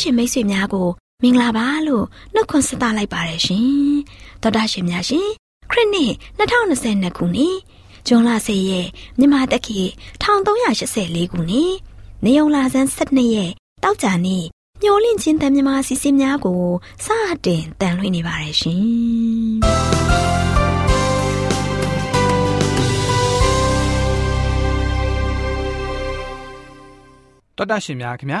စဉ်မှာတော်တာရှင်မိတ်ဆွေများကိုမင်္ဂလာပါလို့နှုတ်ခွန်းဆက်သလိုက်ပါတယ်ရှင်တော်တာရှင်များရှင်ခရစ်နှစ်2022ခုနှစ်ဇွန်လ10ရက်မြန်မာတက္ကီ1384ခုနှစ်နေုံလာဆန်း12ရက်တောက်ကြနေ့ညှိုလင့်ချင်းတန်မြမာစီစဉ်များကိုစတင်တန်လွှင့်နေပါတယ်ရှင်တော်တာရှင်များခင်ဗျာ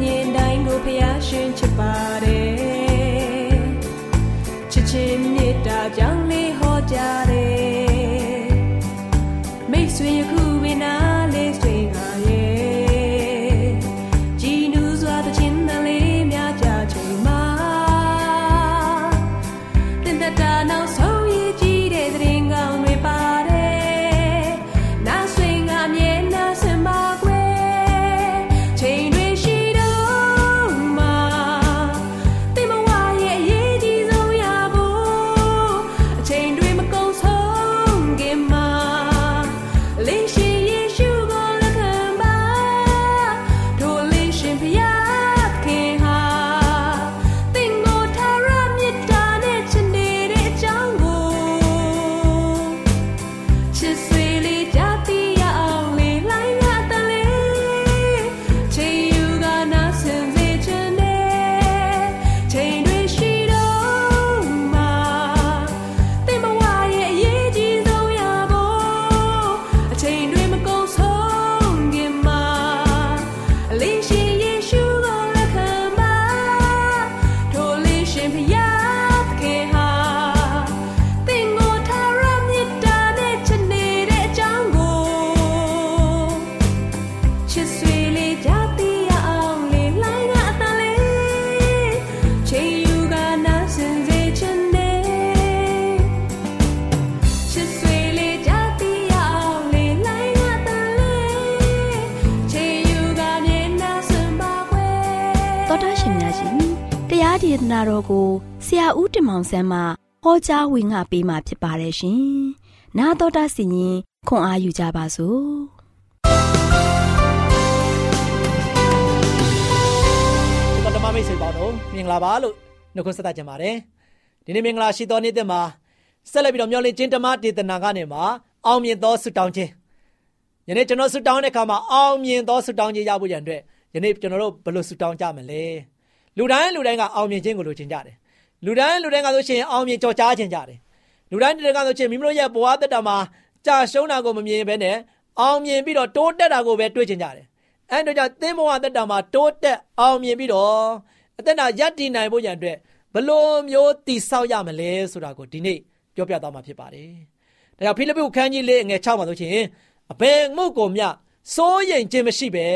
ဒေသနာတော်ကို really does. ဆရာဦးတင်မောင်ဆန်းမှဟောကြားဝင်ငါပေးมาဖြစ်ပါတယ်ရှင်။나တော်တာစီရင်ခွန်အားယူကြပါစို့။ဓမ္မမိတ် ဆွေပေါင်းတို့မင်္ဂလာပါလို့နှုတ်ခွန်းဆက်သကြပါတယ်ဒီနေ့မင်္ဂလာရှိသောနေ့သစ်မှာဆက်လက်ပြီးတော့မျှော်လင့်ခြင်းဓမ္မဒေသနာကနေမှာအောင်မြင်သောဆုတောင်းခြင်းယနေ့ကျွန်တော်ဆုတောင်းတဲ့အခါမှာအောင်မြင်သောဆုတောင်းခြင်းရဖို့ရန်အတွက်ယနေ့ကျွန်တော်တို့ဘယ်လိုဆုတောင်းကြမလဲ လူတိုင်းလူတိုင်းကအောင်မြင်ခြင်းကိုလိုချင်ကြတယ်လူတိုင်းလူတိုင်းကဆိုရှင်အောင်မြင်ကြော်ကြားခြင်းကြတယ်လူတိုင်းလူတိုင်းကဆိုရှင်မိမိတို့ရဲ့ဘဝသက်တာမှာကြာရှုံးတာကိုမမြင်ဘဲနဲ့အောင်မြင်ပြီးတော့တိုးတက်တာကိုပဲတွေးချင်ကြတယ်အဲ့တို့ကြောင့်သင်ဘဝသက်တာမှာတိုးတက်အောင်မြင်ပြီးတော့အသက်တာရည်တည်နိုင်ဖို့ရန်အတွက်ဘလို့မျိုးတည်ဆောက်ရမလဲဆိုတာကိုဒီနေ့ပြောပြသွားမှာဖြစ်ပါတယ်။ဒါကြောင့်ဖိလိပ္ပုခန်းကြီးလေးငယ်6မှာဆိုရှင်အဘယ်မှုကိုမျှ စိုးရိမ်ခြင်းမရှိပဲ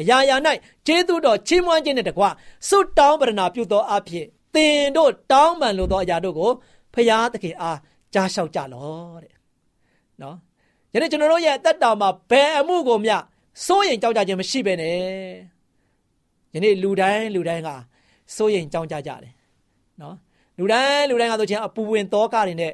အရာရာ၌ကျေးဇူးတော်ချီးမွမ်းခြင်းနဲ့တကွဆုတောင်းပရဏာပြုသောအဖြစ်သင်တို့တောင်းပန်လိုသောအရာတို့ကိုဖရာသခင်အားကြားလျှောက်ကြလောတဲ့။နော်။ယနေ့ကျွန်တော်တို့ရဲ့အသက်တာမှာဘယ်အမှုကိုမျှစိုးရိမ်ကြောက်ကြခြင်းမရှိပဲနဲ့။ယနေ့လူတိုင်းလူတိုင်းကစိုးရိမ်ကြောက်ကြကြတယ်။နော်။လူတိုင်းလူတိုင်းကဆိုချင်းအပူဝင်သောကတွေနဲ့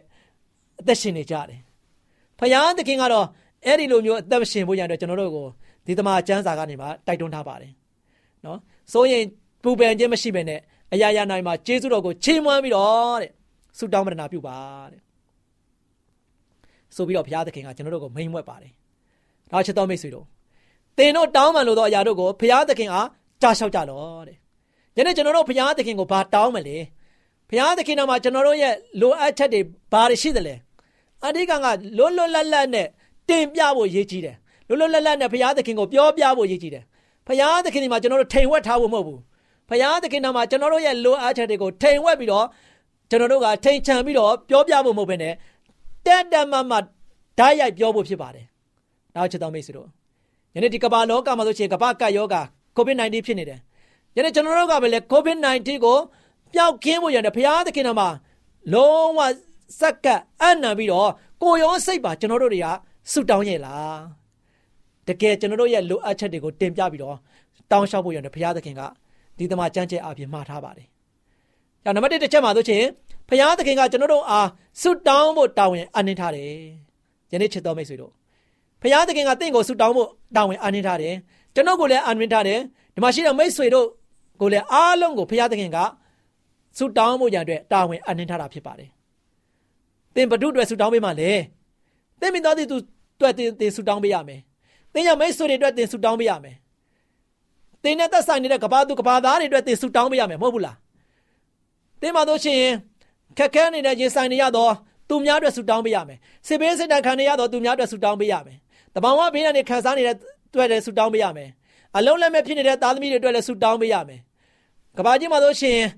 အသက်ရှင်နေကြတယ်။ဖရာသခင်ကတော့ အဲ့ဒီလိုမျိုးအသက်ရှင်ဖို့ရတဲ့ကျွန်တော်တို့ကိုဒီသမာကျမ်းစာကနေမှတိုက်တွန်းထားပါတယ်။နော်။စိုးရင်ပူပန်ခြင်းမရှိဘဲနဲ့အရာရာနိုင်မှာကျေးဇူးတော်ကိုချီးမွမ်းပြီးတော့တဲ့ဆုတောင်းပတနာပြုပါတဲ့။ဆိုပြီးတော့ဘုရားသခင်ကကျွန်တော်တို့ကိုမိန်မွက်ပါတယ်။ဒါချစ်တော်မိတ်ဆွေတို့သင်တို့တောင်းပန်လို့သောအရာတို့ကိုဘုရားသခင်အားကြားလျှောက်ကြလောတဲ့။ယနေ့ကျွန်တော်တို့ဘုရားသခင်ကိုဘာတောင်းမလဲ။ဘုရားသခင်တော်မှာကျွန်တော်တို့ရဲ့လိုအပ်ချက်တွေဘာတွေရှိသလဲ။အဓိကကလွတ်လွတ်လပ်လပ်နဲ့ တင်ပြဖို့ရည်ကြီးတယ်လွတ်လွတ်လပ်လပ်နဲ့ဘုရားသခင်ကိုပြောပြဖို့ရည်ကြီးတယ်ဘုရားသခင်ဒီမှာကျွန်တော်တို့ထိန်ဝက်ထားဖို့မဟုတ်ဘူးဘုရားသခင်တော်မှာကျွန်တော်တို့ရဲ့လိုအပ်ချက်တွေကိုထိန်ဝက်ပြီးတော့ကျွန်တော်တို့ကထိန်ချန်ပြီးတော့ပြောပြဖို့မဟုတ်ဘဲနဲ့တက်တက်မမဓာတ်ရိုက်ပြောဖို့ဖြစ်ပါတယ်နောက်ချက်တော်မိတ်ဆွေတို့ယနေ့ဒီကမ္ဘာလောကမှာဆိုရှင်ကမ္ဘာကပ်ယောဂါ COVID-19 ဖြစ်နေတယ်ယနေ့ကျွန်တော်တို့ကပဲလေ COVID-19 ကိုပျောက်ကင်းဖို့ရတယ်ဘုရားသခင်တော်မှာလုံးဝစက္ကပ်အံ့နံပြီးတော့ကိုရောစိတ်ပါကျွန်တော်တို့တွေက ဆုတောင်းရဲ့လားတကယ်ကျွန်တော်တို့ရဲ့လိုအပ်ချက်တွေကိုတင်ပြပြီးတော့တောင်းလျှောက်ဖို့ရတယ်ဘုရားသခင်ကဒီသမားကြမ်းကြဲအပြင်မှာထားပါတယ်။ကြောင့်နံပါတ်1တစ်ချက်မှာဆိုချင်ဘုရားသခင်ကကျွန်တော်တို့အားဆုတောင်းဖို့တာဝန်အနှင်းထားတယ်။ယနေ့ချစ်တော်မိတ်ဆွေတို့ဘုရားသခင်ကတင့်ကိုဆုတောင်းဖို့တာဝန်အနှင်းထားတယ်။ကျွန်တော်ကိုလည်းအနှင်းထားတယ်။ဒီမှာရှိတဲ့မိတ်ဆွေတို့ကိုလည်းအားလုံးကိုဘုရားသခင်ကဆုတောင်းဖို့ရန်အတွက်တာဝန်အနှင်းထားတာဖြစ်ပါတယ်။သင်ဘု து တွေဆုတောင်းပေးမှလေ။သင်မိသားစုအ တွက်တင်တင်ဆူတောင်းပေးရမယ်။သင်ရမိတ်ဆွေတွေအတွက်တင်ဆူတောင်းပေးရမယ်။သင်နဲ့သက်ဆိုင်နေတဲ့ကဘာသူကဘာသားတွေအတွက်တင်ဆူတောင်းပေးရမယ်မဟုတ်ဘူးလား။သင်မှာတို့ရှိရင်ခက်ခဲနေတဲ့ရင်ဆိုင်နေရတော့သူများအတွက်ဆူတောင်းပေးရမယ်။စေဘေးစစ်တခံနေရတော့သူများအတွက်ဆူတောင်းပေးရမယ်။တဘာဝဘေးကနေခံစားနေတဲ့အတွက်လည်းဆူတောင်းပေးရမယ်။အလုံးလက်မဲ့ဖြစ်နေတဲ့သားသမီးတွေအတွက်လည်းဆူတောင်းပေးရမယ်။ကဘာကြီးမှာတို့ရှိရင်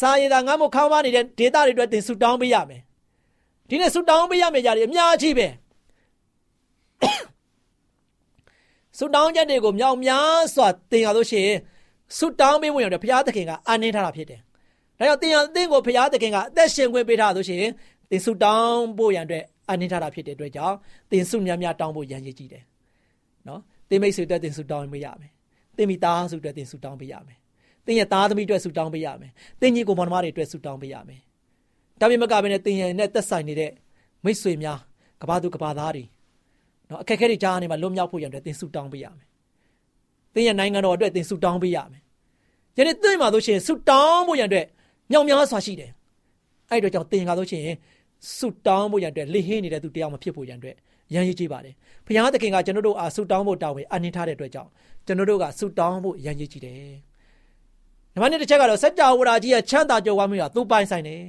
စာရည်သာငါ့မို့ခေါင်းပါနေတဲ့ဒေတာတွေအတွက်တင်ဆူတောင်းပေးရမယ်။ဒီနေ့ဆူတောင်းပေးရမယ့်ຢာတွေအများကြီးပဲ။ ဆုတောင်းချက်တွေကိုမြောက်များစွာသင်ရလို့ရှိရင်ဆုတောင်းပေးဝင်ရတဲ့ဘုရားသခင်ကအနှင်းထားတာဖြစ်တယ်။ဒါကြောင့်သင်ရသင်ကိုဘုရားသခင်ကအသက်ရှင်ခွင့်ပေးထားလို့ရှိရင်သင်ဆုတောင်းဖို့ရန်အတွက်အနှင်းထားတာဖြစ်တဲ့အတွက်ကြောင့်သင်ဆုများများတောင်းဖို့ရန်ရည်ကြည့်တယ်။နော်။သင်မိတ်ဆွေအတွက်သင်ဆုတောင်းပေးရမယ်။သင်မိသားစုအတွက်သင်ဆုတောင်းပေးရမယ်။သင်ရဲ့သားသမီးအတွက်ဆုတောင်းပေးရမယ်။သင်ညီကိုမောင်နှမတွေအတွက်ဆုတောင်းပေးရမယ်။ဒါပေမဲ့ကပဲနဲ့သင်ရဲ့နဲ့သက်ဆိုင်နေတဲ့မိတ်ဆွေများကဘာသူကဘာသားတွေ နော်အခက်အခဲတွေကြားနေမှာလွတ်မြောက်ဖို့ရတဲ့သင်ဆုတောင်းပေးရမယ်။သင်ရဲ့နိုင်ငံတော်အတွက်သင်ဆုတောင်းပေးရမယ်။ယနေ့သင်မှာဆိုရှင်ဆုတောင်းဖို့ရတဲ့မြောက်များစွာရှိတယ်။အဲ့အတွက်ကြောင့်သင်ကဆိုရှင်ဆုတောင်းဖို့ရတဲ့လိဟင်းနေတဲ့သူတရားမဖြစ်ဖို့ရတဲ့ရန်ရည်ကြည့်ပါတယ်။ဘုရားသခင်ကကျွန်တော်တို့အားဆုတောင်းဖို့တာဝန်အနှင်းထားတဲ့အတွက်ကြောင့်ကျွန်တော်တို့ကဆုတောင်းဖို့ရန်ရည်ကြည့်တယ်။နံပါတ်1တစ်ချက်ကတော့စัจ java ဝါကြီးရဲ့ချမ်းသာကြွယ်ဝမှုကသူ့ပိုင်ဆိုင်တယ်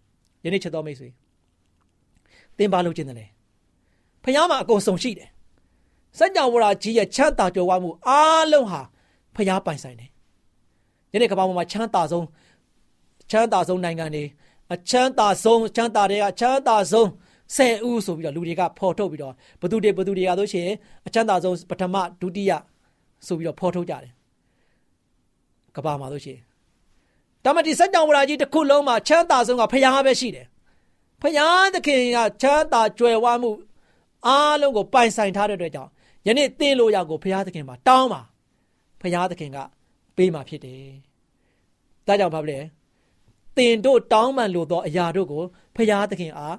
။ယနေ့ချက်တော်မိတ်ဆွေသင်ပါလို့ခြင်းတယ်လေ။ ဖခင်မှာအကုန်စုံရှိတယ်စัจ java ကြီးရဲ့ချမ်းသာကြွယ်ဝမှုအားလုံးဟာဖခင်ပိုင်ဆိုင်တယ်ယနေ့ကမ္ဘာပေါ်မှာချမ်းသာဆုံးချမ်းသာဆုံးနိုင်ငံတွေအချမ်းသာဆုံးချမ်းသာတွေကချမ်းသာဆုံးဆယ်ဦးဆိုပြီးတော့လူတွေကဖော်ထုတ်ပြီးတော့ဘသူတွေဘသူတွေကဆိုရှင်အချမ်းသာဆုံးပထမဒုတိယဆိုပြီးတော့ဖော်ထုတ်ကြတယ်ကဘာမှာဆိုရှင်တမတိစัจ java ကြီးတစ်ခုလုံးမှာချမ်းသာဆုံးကဖခင်ပဲရှိတယ်ဖခင်သခင်ကချမ်းသာကြွယ်ဝမှု အားလုံးကိုပိုင်ဆိုင်ထားတဲ့အတွက်ကြောင့်ယနေ့သင်လို့ရကိုဘုရားသခင်မှာတောင်းပါဘုရားသခင်ကပေးမှာဖြစ်တယ်။ဒါကြောင့်ဘာလဲသင်တို့တောင်းပန်လို့သောအရာတို့ကိုဘုရားသခင်အား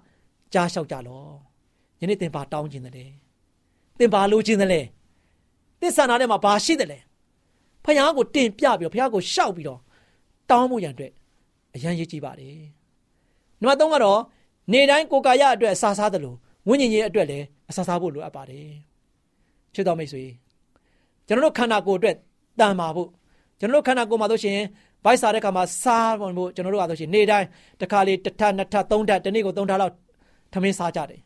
ကြားလျှောက်ကြလော။ယနေ့သင်ပါတောင်းခြင်းတယ်။သင်ပါလိုခြင်းတယ်။သစ္စာနာထဲမှာဘာရှိတယ်လဲ။ဘုရားကိုတင်ပြပြီးတော့ဘုရားကိုရှောက်ပြီးတော့တောင်းဖို့ရန်အတွက်အရန်ရည်ကြည့်ပါတယ်နံပါတ်3ကတော့နေတိုင်းကိုယ်ကာယအတွက်အစာစားတယ်လို့ ဝိညာဉ်ရေးအတွက်လည်းအစာစားဖို့လိုအပ်ပါတယ်ချစ်တော်မိတ်ဆွေကျွန်တော်တို့ခန္ဓာကိုယ်အတွက်တန်မာဖို့ကျွန်တော်တို့ခန္ဓာကိုယ်မှာဆိုရှင်ဘိုက်စားတဲ့ခါမှာစားဖို့ကျွန်တော်တို့ကဆိုရှင်နေတိုင်းတစ်ခါလေတစ်ထပ်နှစ်ထပ်သုံးထပ်တနေ့ကိုသုံးထပ်လောက်ထမင်းစားကြတယ်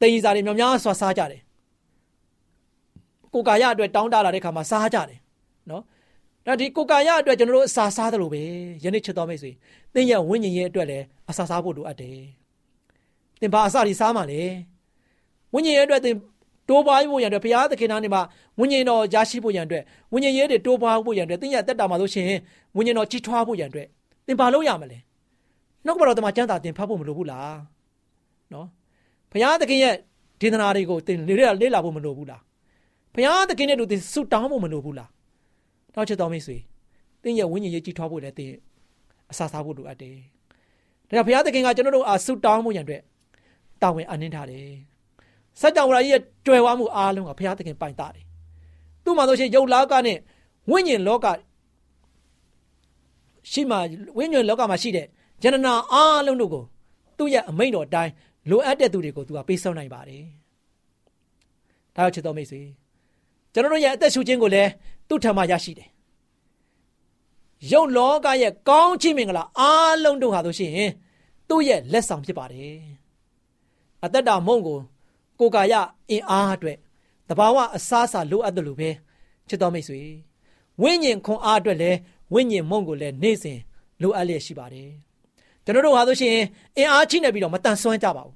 တင်ကြီးစားတွေများများဆွာစားကြတယ်ကိုကာယအတွက်တောင်းတလာတဲ့ခါမှာစားကြတယ်နော်ဒါဒီကိုကာယအတွက်ကျွန်တော်တို့အစာစားတယ်လို့ပဲယနေ့ချစ်တော်မိတ်ဆွေသင်ရဲ့ဝိညာဉ်ရဲ့အတွက်လည်းအစာစားဖို့လိုအပ်တယ် သင်ဘာအစာတွေစားမှလဲဝိညာဉ်ရဲ့အတွက်သင်တိုးပွားဖို့ရန်အတွက်ဘုရားသခင်သားနေမှာဝိညာဉ်တော်ရရှိဖို့ရန်အတွက်ဝိညာဉ်ရေးတွေတိုးပွားဖို့ရန်အတွက်သင်ရဲ့တက်တာမှာလို့ရှိရင်ဝိညာဉ်တော်ကြီးထွားဖို့ရန်အတွက်သင်ဘာလုပ်ရမလဲနှုတ်ကပတော်တမကျမ်းစာသင်ဖတ်ဖို့မလိုဘူးလားနော်ဘုရားသခင်ရဲ့ဒေသနာတွေကိုသင်လေ့လာလေ့လာဖို့မလိုဘူးလားဘုရားသခင်နဲ့တို့သင်ဆုတောင်းဖို့မလိုဘူးလားတောက်ချက်တော်မိတ်ဆွေသင်ရဲ့ဝိညာဉ်ရေးကြီးထွားဖို့လည်းသင်အစာစားဖို့လိုအပ်တယ်ဒါကြောင့်ဘုရားသခင်ကကျွန်တော်တို့အားဆုတောင်းဖို့ရန်အတွက် တာဝန်အနှင်းထားတယ်စัจ java ကြီးရဲ့ကြွယ်ဝမှုအားလုံးကဘုရားသခင်ပိုင်တာတယ်သူ့မှာဆိုရှင်ယုတ်လောကနဲ့ဝိညာဉ်လောကရှိမှဝိညာဉ်လောကမှာရှိတဲ့ဂျနနာအားလုံးတို့ကိုသူ့ရဲ့အမိန့်တော်အတိုင်းလိုအပ်တဲ့သူတွေကိုသူကပေးဆောင်နိုင်ပါတယ်ဒါကြောင့်ချစ်တော်မိတ်ဆွေကျွန်တော်တို့ရဲ့အသက်ရှူခြင်းကိုလည်းသူ့ထံမှာရရှိတယ်ယုတ်လောကရဲ့ကောင်းချီးမင်္ဂလာအားလုံးတို့ဟာဆိုရှင်သူ့ရဲ့လက်ဆောင်ဖြစ်ပါတယ် အသက်တာမုံကိုကိုယ်ကာယအင်အားအတွက်တဘာဝအစားအစာလိုအပ်တယ်လို့ပဲချစ်တော်မိတ်ဆွေဝိညာဉ်ခွန်အားအတွက်လည်းဝိညာဉ်မုံကိုလည်းနေ့စဉ်လိုအပ်လျက်ရှိပါတယ်ကျွန်တော်တို့ဟာဆိုရှင်အင်အားချိနေပြီးတော့မတန်ဆွမ်းကြပါဘူး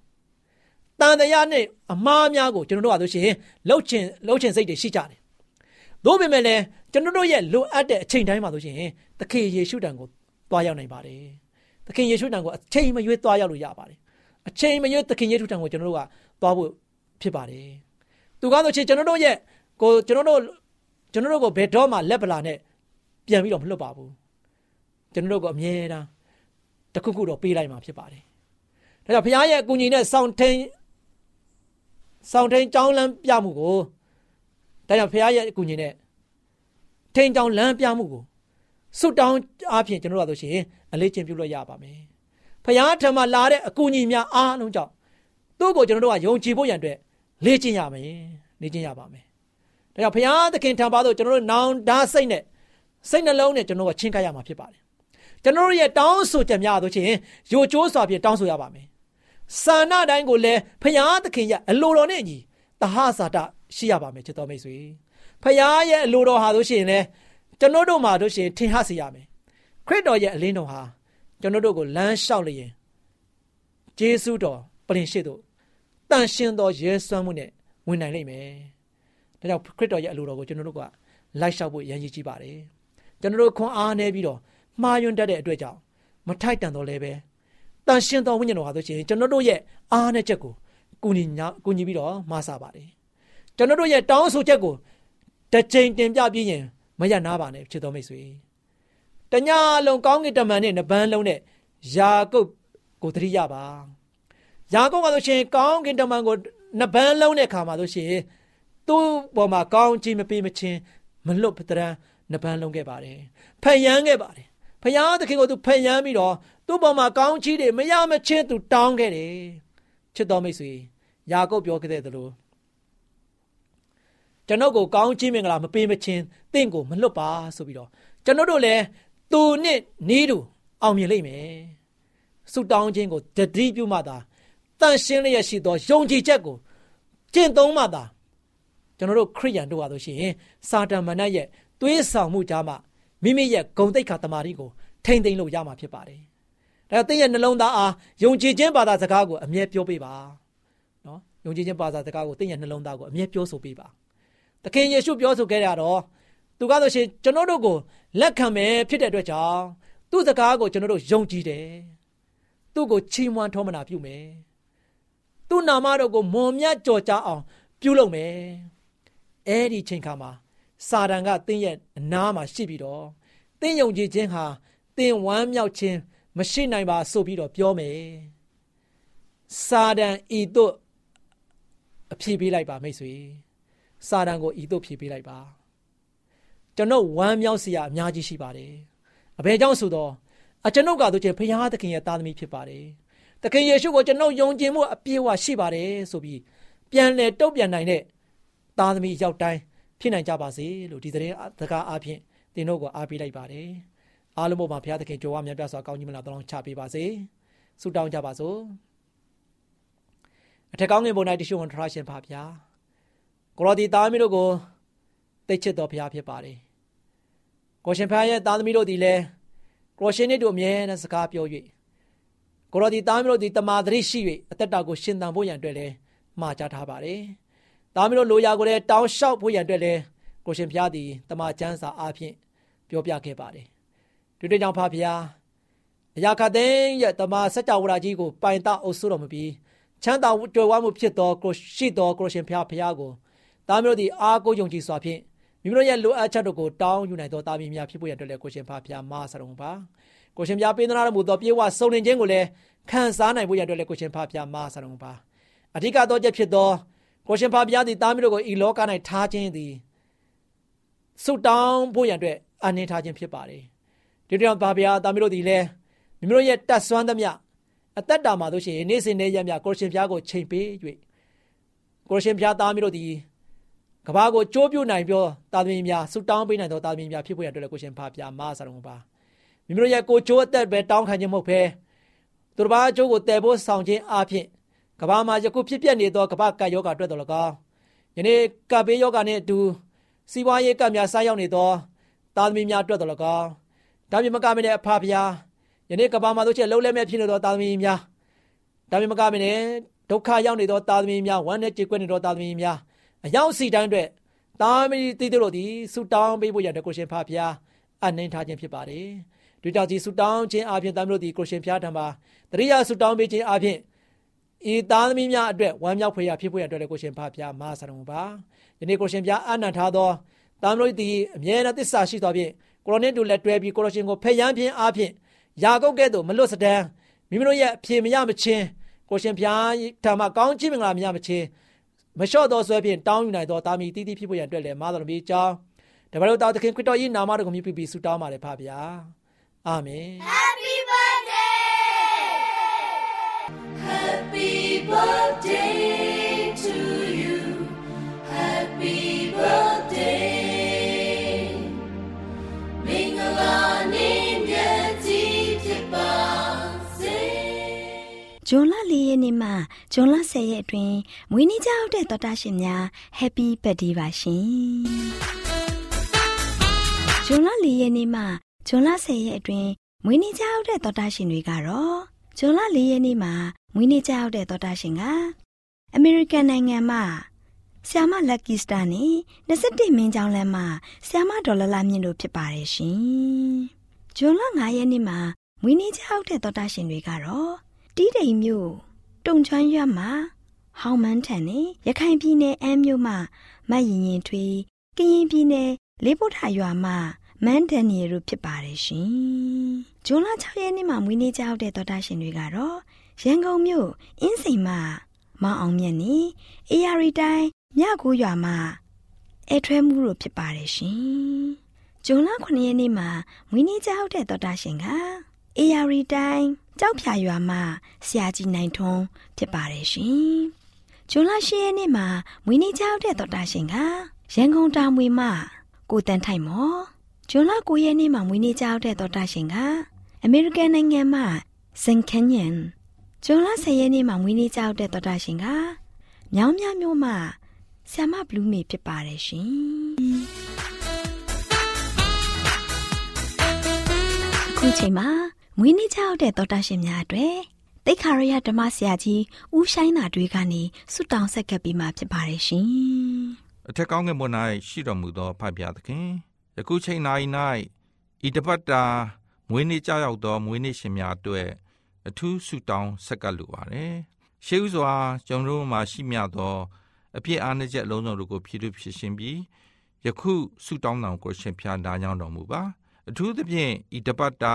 တန်တရားနဲ့အမားများကိုကျွန်တော်တို့ဟာဆိုရှင်လှုပ်ချင်လှုပ်ချင်စိတ်တွေရှိကြတယ်သို့ပေမဲ့လည်းကျွန်တော်တို့ရဲ့လိုအပ်တဲ့အချိန်တိုင်းမှာဆိုရှင်သခင်ယေရှုတန်ကိုသွားရောက်နိုင်ပါတယ်သခင်ယေရှုတန်ကိုအချိန်မရွေးသွားရောက်လို့ရပါတယ် အချိန်မရွေးသခင်ယေရှုတန်ကိုကျွန်တော်တို့ကသွားဖို့ဖြစ်ပါတယ်သူကားဆိုချင်ကျွန်တော်တို့ရဲ့ကိုကျွန်တော်တို့ကျွန်တော်တို့ကိုဘယ်တော့မှလက်ပလာနဲ့ပြန်ပြီးတော့မလွတ်ပါဘူးကျွန်တော်တို့ကိုအမြဲတမ်းတခုခုတော့ပေးလိုက်မှာဖြစ်ပါတယ်ဒါကြောင့်ဘုရားရဲ့အကူအညီနဲ့စောင့်ထိန်စောင့်ထိန်ကြောင်းလမ်းပြမှုကိုဒါကြောင့်ဘုရားရဲ့အကူအညီနဲ့ထိန်ကြောင်းလမ်းပြမှုကိုဆုတောင်းအားဖြင့်ကျွန်တော်တို့ဆိုရှင်အလေးချင်းပြုလို့ရပါမယ် ဘုရားထံမှာလာတဲ့အကူအညီများအားလုံးကြောင့်သူ့ကိုကျွန်တော်တို့ကယုံကြည်ဖို့ရန်အတွက်လေ့ကျင့်ရမယ်လေ့ကျင့်ရပါမယ်ဒါကြောင့်ဘုရားသခင်ထံပါတော့ကျွန်တော်တို့နောင်တစိတ်နဲ့စိတ်နှလုံးနဲ့ကျွန်တော်ကချင်းကပ်ရမှာဖြစ်ပါတယ်ကျွန်တော်တို့ရဲ့တောင်းဆိုချက်များဆိုချင်းယိုကျိုးစွာဖြင့်တောင်းဆိုရပါမယ်။စာနာတိုင်းကိုလည်းဖရာသခင်ရဲ့အလိုတော်နဲ့အညီတဟဇာတရှိရပါမယ်ချစ်တော်မိတ်ဆွေ။ဖရာရဲ့အလိုတော်ဟာဆိုရှင်လည်းကျွန်တော်တို့မှာတို့ရှင်ထင်ဟစေရမယ်။ခရစ်တော်ရဲ့အလင်းတော်ဟာ ကျွန်တော်တို့ကိုလမ်းလျှောက်လျင်ဂျေစုတော်ပြင်ရှိသို့တန်ရှင်းသောရဲစွမ်းမှုနဲ့ဝင်နိုင်လိမ့်မယ်။ဒါကြောင့်ခရစ်တော်ရဲ့အလိုတော်ကိုကျွန်တော်တို့ကလိုက်လျှောက်ဖို့ရည်ရည်ကြီးပါတယ်။ကျွန်တော်တို့ခွန်အားနေပြီးတော့မှားယွင်းတတ်တဲ့အတွက်ကြောင့်မထိုက်တန်တော့လည်းပဲတန်ရှင်းသောဝိညာဉ်တော်ဟာဆိုရှင်ကျွန်တော်တို့ရဲ့အားနဲ့ချက်ကိုကူညီညာကူညီပြီးတော့မဆာပါတယ်ကျွန်တော်တို့ရဲ့တောင်းဆိုချက်ကိုတစ်ချိန်တင်ပြပြီးရင်မရနာပါနဲ့ဖြစ်တော်မိတ်ဆွေ တညာလုံးကောင်းကင်တမန်နဲ့နဗန်းလုံးနဲ့ယာကုပ်ကိုတတိရပါယာကုပ်ကဆိုရှင်ကောင်းကင်တမန်ကိုနဗန်းလုံးတဲ့ခါမှာဆိုရှင်သူ့ပေါ်မှာကောင်းချီးမပေးမချင်းမလွတ်ပတရန်နဗန်းလုံးခဲ့ပါတယ်ဖန်ရမ်းခဲ့ပါတယ်ဖယားသခင်ကိုသူဖန်ရမ်းပြီးတော့သူ့ပေါ်မှာကောင်းချီးတွေမရမချင်းသူတောင်းခဲ့တယ်ချစ်တော်မိတ်ဆွေယာကုပ်ပြောခဲ့တဲ့သလိုကျွန်ုပ်ကိုကောင်းချီးမင်္ဂလာမပေးမချင်းတင့်ကိုမလွတ်ပါဆိုပြီးတော့ကျွန်တော်တို့လည်း သူနဲ့နေတူအောင်မြင်လိမ့်မယ်ဆုတောင်းခြင်းကိုတတိပြုမှသာတန်ရှင်းလျက်ရှိသောယုံကြည်ချက်ကိုကျင့်သုံးမှသာကျွန်တော်တို့ခရိယန်တို့ဟာဆိုရှင်စာတန်မဏတ်ရဲ့သွေးဆောင်မှုကြားမှာမိမိရဲ့ဂုံတိတ်ခါတမာတိကိုထိမ့်သိမ့်လို့ရမှာဖြစ်ပါတယ်။ဒါကြောင့်သင်ရဲ့နှလုံးသားအားယုံကြည်ခြင်းဘာသာစကားကိုအမြဲပြောပေးပါ။နော်ယုံကြည်ခြင်းဘာသာစကားကိုသင်ရဲ့နှလုံးသားကိုအမြဲပြောဆိုပေးပါ။သခင်ယေရှုပြောဆိုခဲ့ရတော့ သူကားဆိုရှင်ကျွန်တော်တို့ကိုလက်ခံမယ်ဖြစ်တဲ့အတွက်ကြောင့်သူ့စကားကိုကျွန်တော်တို့ယုံကြည်တယ်။သူ့ကိုချီးမွမ်းထောမနာပြုမယ်။သူ့နာမတော်ကိုမွန်မြတ်ကြော်ကြားအောင်ပြုလုပ်မယ်။အဲ့ဒီချိန်ခါမှာစာတန်ကသင်ရဲ့အနားမှာရှိပြီးတော့သင်ယုံကြည်ခြင်းဟာသင်ဝမ်းမြောက်ခြင်းမရှိနိုင်ပါဆိုပြီးတော့ပြောမယ်စာတန်ဤသို့အဖြေပေးလိုက်ပါမိတ်ဆွေစာတန်ကိုဤသို့ဖြေပေးလိုက်ပါ ကျွန်တော်ဝမ်းမြောက်စရာအများကြီးရှိပါတယ်အဘယ်ကြောင့်ဆိုတော့အကျွန်ုပ်ကတို့ချင်းဖခင်သခင်ရဲ့သားသမီးဖြစ်ပါတယ်။သခင်ယေရှုကိုကျွန်ုပ်ယုံကြည်မှုအပြည့်အဝရှိပါတယ်ဆိုပြီးပြန်လဲတုတ်ပြန်နိုင်တဲ့သားသမီးရောက်တိုင်းဖြစ်နိုင်ကြပါစေလို့ဒီသတင်းစကားအားဖြင့်သင်တို့ကိုအားပေးလိုက်ပါတယ်။အားလုံးပေါ်မှာဘုရားသခင်ကြွားမြတ်ပြစွာကောင်းကြီးမလားတောင်းချပေးပါစေ။ဆုတောင်းကြပါစို့။အထက်ကောင်းငယ်ပေါ်၌တရှိဝန်ထရရှင်ပါဗျာ။ကိုရောဒီသားသမီးတို့ကို သိချစ်တော်ဘုရားဖြစ်ပါတယ်။ကိုရှင်ဖခင်ရဲ့သားသမီးတို့ဒီလဲကိုရှင်နဲ့တို့အမြဲတမ်းစကားပြော၍ကိုရောဒီသားသမီးတို့ဒီတမာတရိရှိ၍အသက်တာကိုရှင်သန်ဖို့ရန်အတွက်လဲမှာကြားထားပါတယ်။သားသမီးတို့လိုရာကိုလည်းတောင်းလျှောက်ဖို့ရန်အတွက်လဲကိုရှင်ဖခင်သည်တမန်ကျမ်းစာအားဖြင့်ပြောပြခဲ့ပါတယ်။ဒီတကြောင့်ဖဖခင်အရာခတဲ့ရဲ့တမန်စัจ java ကြီးကိုပိုင်တအုပ်စုတော်မပြီးချမ်းသာကြွယ်ဝမှုဖြစ်သောကိုရှိသောကိုရှင်ဖခင်ဖခင်ကိုသားမျိုးတို့သည်အားကိုးယုံကြည်စွာဖြင့် မိမိတို့ရဲ့လိုအပ်ချက်တို့ကိုတောင်းယူနိုင်သောသားမီးများဖြစ်ဖို့ရတဲ့ကိုရှင်ဖခင်မဆရုံပါကိုရှင်ဖခင်ပေးသနာတော်မူသောပြေဝစုံလင်ခြင်းကိုလည်းခံစားနိုင်ဖို့ရတဲ့ကိုရှင်ဖခင်မဆရုံပါအဓိကတော့ချက်ဖြစ်သောကိုရှင်ဖခင်သည်သားမျိုးတို့ကိုဤလောက၌ထားခြင်းသည်ဆုတောင်းဖို့ရတဲ့အနေထားခြင်းဖြစ်ပါတယ်ဒီတောင်ဘာဗျာသားမျိုးတို့သည်လည်းမိမိတို့ရဲ့တတ်ဆွမ်းသမျှအသက်တာမှာတို့ရှိရင်နေ့စဉ်နေ့ရက်မြကိုရှင်ဖျားကိုချိန်ပေး၍ကိုရှင်ဖျားသားမျိုးတို့သည် ကဘာကိုကြိုးပြနိုင်ပြောတာသမီများဆူတောင်းပေးနိုင်သောတာသမီများဖြစ်ဖို့ရတဲ့ကိုရှင်ဖာပြမဆရုံပါမိမိတို့ရဲ့ကိုကြိုးအသက်ပဲတောင်းခံခြင်းမဟုတ်ဘဲသူတစ်ပါးအကျိုးကိုတည်ဖို့ဆောင်ခြင်းအပြင်ကဘာမှာယခုဖြစ်ပျက်နေသောကဘာကယောဂအတွက်တော်၎င်းယနေ့ကဘေးယောဂနဲ့အတူစီးပွားရေးကများဆိုင်းရောက်နေသောတာသမီများအတွက်တော်၎င်းဒါပြင်မကမနဲ့အဖဖျားယနေ့ကဘာမှာတို့ချက်လုံးလဲမဲ့ဖြစ်နေသောတာသမီများဒါပြင်မကမနဲ့ဒုက္ခရောက်နေသောတာသမီများဝမ်းနဲ့ကြေကွဲနေသောတာသမီများ အရောက်စီတိုင်းအတွက်တာမီတိတိတို့သည်ဆူတောင်းပေးဖို့ရတဲ့ကိုရှင်ဖာဖျားအနှင်းထားခြင်းဖြစ်ပါတယ်။ဒီတောင်ကြီးဆူတောင်းခြင်းအပြင်တာမီတို့သည်ကိုရှင်ဖျားထံမှာတရိယာဆူတောင်းပေးခြင်းအပြင်ဤသားသမီးများအတွက်ဝမ်းမြောက်ဖွယ်ရဖြစ်ဖို့ရတဲ့ကိုရှင်ဖာဖျားမဆရုံပါ။ယနေ့ကိုရှင်ဖျားအနံ့ထားသောတာမီတို့သည်အမြဲတမ်းသစ္စာရှိသောဖြင့်ကိုရိုနစ်တို့လက်တွဲပြီးကိုရိုရှင်ကိုဖျက်ယမ်းခြင်းအပြင်ယာကုပ်ကဲ့သို့မလွတ်စတမ်းမိမိတို့ရဲ့အဖြေမရမချင်းကိုရှင်ဖျားထံမှာကောင်းချီးမင်္ဂလာမရမချင်း မလျှော့သောဆွဲဖြင့်တောင်းယူနိုင်သောတာမီတီးတီးဖြစ်ဖို့ရန်အတွက်လည်းမာတော်မီကြောင်းတပည့်တော်သားသခင်ခရစ်တော်၏နာမတော်ကိုမြည်ပြီးဆုတောင်းပါတယ်ဖပါဗျာအာမင် Happy birthday Happy birthday ရက်နေ့မှဂျွန်လ၁၀ရက်အတွင်းမွေးနေ့ကြောက်တဲ့တော်တာရှင်များ Happy Birthday ပါရှင်။ဂျွန်လ၄ရက်နေ့မှဂျွန်လ၁၀ရက်အတွင်းမွေးနေ့ကြောက်တဲ့တော်တာရှင်တွေကတော့ဂျွန်လ၄ရက်နေ့မှာမွေးနေ့ကြောက်တဲ့တော်တာရှင်ကအမေရိကန်နိုင်ငံမှာဆီယာမလက်ကီစတာနဲ့21မင်းကြောင်းလမ်းမှာဆီယာမဒေါ်လာလာမြင့်တို့ဖြစ်ပါတယ်ရှင်။ဂျွန်လ9ရက်နေ့မှာမွေးနေ့ကြောက်တဲ့တော်တာရှင်တွေကတော့တီးတိမ်မြို့ တုံချွမ်းရွက်မှာဟောင်းမန်းထန်နဲ့ရခိုင်ပြည်နယ်အမ်းမြို့မှာမတ်ရင်ရင်ထွေးကရင်ပြည်နယ်လေးပုထာရွာမှာမန်းဒန်နီယယ်တို့ဖြစ်ပါတယ်ရှင်။ဇွန်လ6ရက်နေ့မှာမွေးနေ့ကြောက်တဲ့သောတာရှင်တွေကတော့ရန်ကုန်မြို့အင်းစိန်မှာမောင်အောင်မြတ်နေအေယာရီတိုင်းမြကိုရွာမှာအဲထွဲမှုတို့ဖြစ်ပါတယ်ရှင်။ဇွန်လ9ရက်နေ့မှာမွေးနေ့ကြောက်တဲ့သောတာရှင်ကအေယာရီတိုင်း ကြောက်ဖြာရွာမှာဆရာကြီးနိုင်ထွန်းဖြစ်ပါတယ်ရှင်။ဇွန်လ10ရက်နေ့မှာမွေးနေ့ကြောက်တဲ့တော်တာရှင်ကရန်ကုန်တာမွေမှာကိုတန်ထိုက်မော်ဇွန်လ9ရက်နေ့မှာမွေးနေ့ကြောက်တဲ့တော်တာရှင်ကအမေရိကန်နိုင်ငံမှာစန်ကန်ယန်ဇွန်လ10ရက်နေ့မှာမွေးနေ့ကြောက်တဲ့တော်တာရှင်ကမြောင်းမြမျိုးမှာဆ iam မဘလူးမေဖြစ်ပါတယ်ရှင်။အခုချိန်မှာ မွေးနေ့ကြောက်တဲ့တော်တာရှင်များအတွက်တိတ်ခါရရဓမ္မဆရာကြီးဦးဆိုင်နာတွေကနေဆုတောင်းဆက်ကပ်ပြီးမှဖြစ်ပါတယ်ရှင်။အထက်ကောင်းကင်ဘုံ၌ရှိတော်မူသောဖဖျားသခင်ယခုချိန်၌၌ဤတပတ်တာမွေးနေ့ကြောက်ရောက်သောမွေးနေ့ရှင်များအတွက်အထူးဆုတောင်းဆက်ကပ်လိုပါတယ်ရှေးဥစွာကျွန်တော်တို့မှာရှိမြသောအပြစ်အားနည်းချက်အလုံးစုံတို့ကိုဖြည့်ဖြည့်ဖြစ်ရှင်းပြီးယခုဆုတောင်းတော်ကိုရှင်ဖျားနာကြောင်းတော်မူပါအထူးသဖြင့်ဤတပတ်တာ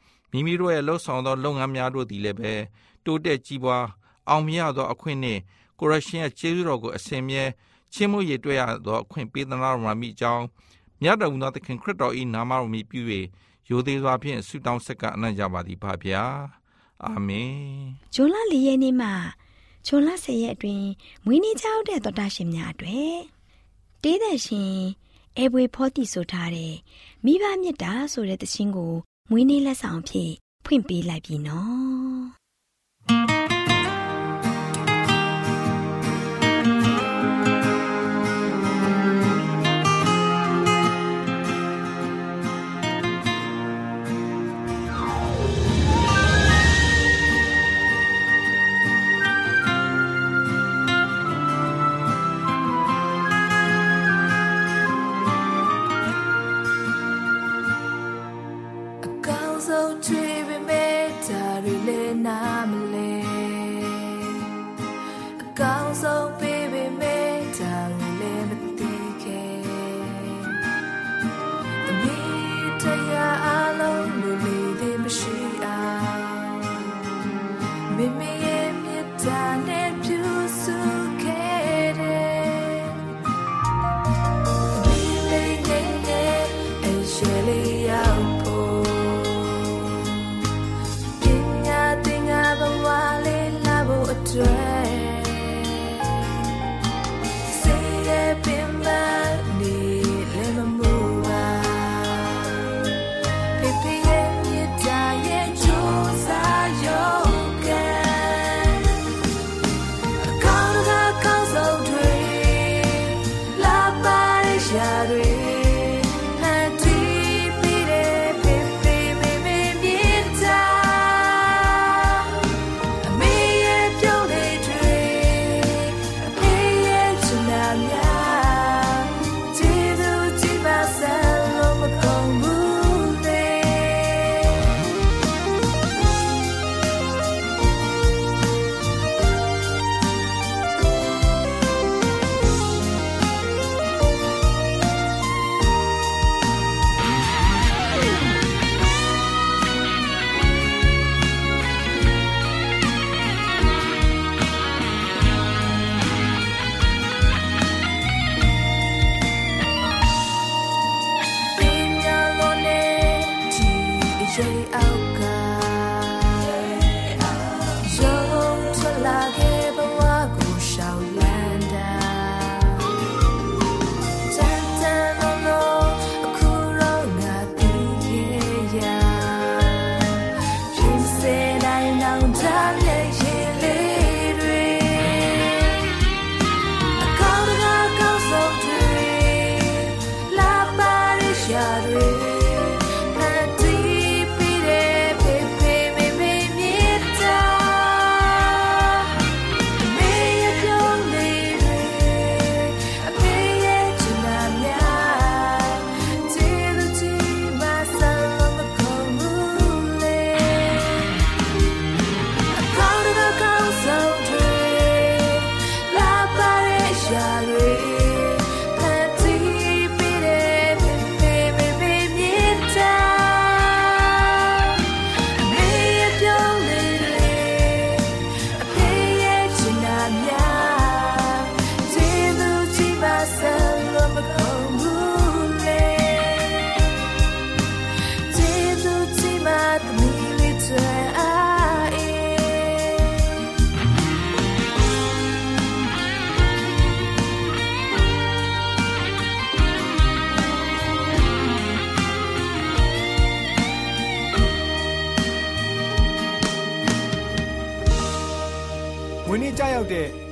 မိမိတို့ရဲ့လှုပ်ဆောင်သောလုပ်ငန်းများတို့သည်လည်းပဲတိုးတက်ကြီးပွားအောင်မြတ်သောအခွင့်နှင့်ကိုရရှင်ရဲ့ကျေးဇူးတော်ကိုအစဉ်မြဲချင်းမှုရတွေ့ရသောအခွင့်ပေးသနာတော်မှာမိကြောင်းမြတ်တော်မူသောသခင်ခရစ်တော်၏နာမတော်မြည်ပြု၍ရိုသေစွာဖြင့်ဆုတောင်းဆက်ကအနံ့ကြပါသည်ဖဗျာအာမင်ဂျွန်လ၄ရက်နေ့မှဂျွန်လ၁၀ရက်အတွင်းမွေးနေ့ကြောက်တဲ့သောတာရှင်များအတွေ့တေးတဲ့ရှင်အဲဘွေဖောတိဆိုထားတဲ့မိဘမြတ်တာဆိုတဲ့သချင်းကို မွေးနေ့လက်ဆောင်အဖြစ်ဖွင့်ပေးလိုက်ပြီနော်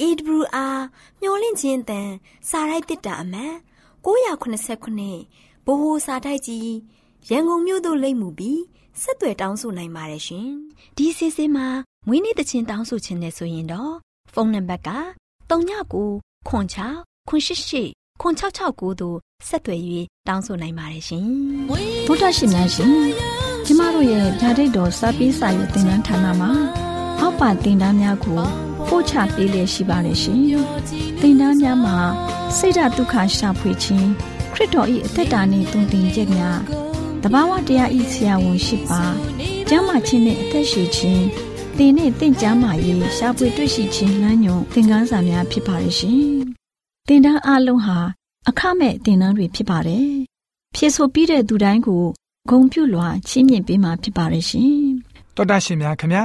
AWR မျော်လင့်ခြင်းတန်စာရိုက်တစ်တာအမှန်989ဘိုးဘိုးစာတိုက်ကြီးရန်ကုန်မြို့သို့လိမ့်မှုပြီးဆက်သွယ်တောင်းဆိုနိုင်ပါတယ်ရှင်ဒီစီစဉ်မှာမွေးနေ့တခြင်းတောင်းဆိုခြင်းနဲ့ဆိုရင်တော့ဖုန်းနံပါတ်က39ခွန်6ခွန်88ခွန်669တို့ဆက်သွယ်၍တောင်းဆိုနိုင်ပါတယ်ရှင်ဗုဒ္ဓရှင်များရှင်ကျမတို့ရဲ့ဓာတိတ်တော်စပေးစာယူသင်တန်းဌာနမှာအောက်ပါသင်တန်းများကို ပို့ချပေးလျက်ရှိပါတယ်ရှင်သင်တန်းများမှာစိတ်ဓာတ်ဒုက္ခရှာဖွေခြင်းခရစ်တော်၏အသက်တာနှင့်တုန်တင်ကြများတဘာဝတရားဤဆရာဝန်ရှိပါကျမ်းမာခြင်းနှင့်အသက်ရှိခြင်းသင်နှင့်တင့်ကြမာရေးရှာဖွေတွေ့ရှိခြင်းလမ်းညွန်သင်ခန်းစာများဖြစ်ပါရဲ့ရှင်သင်တန်းအလုံးဟာအခမဲ့သင်တန်းတွေဖြစ်ပါတယ်ဖြည့်ဆို့ပြီးတဲ့သူတိုင်းကိုဂုံပြုလွှာချီးမြှင့်ပေးမှာဖြစ်ပါတယ်ရှင်တော်တာရှင်များခင်ဗျာ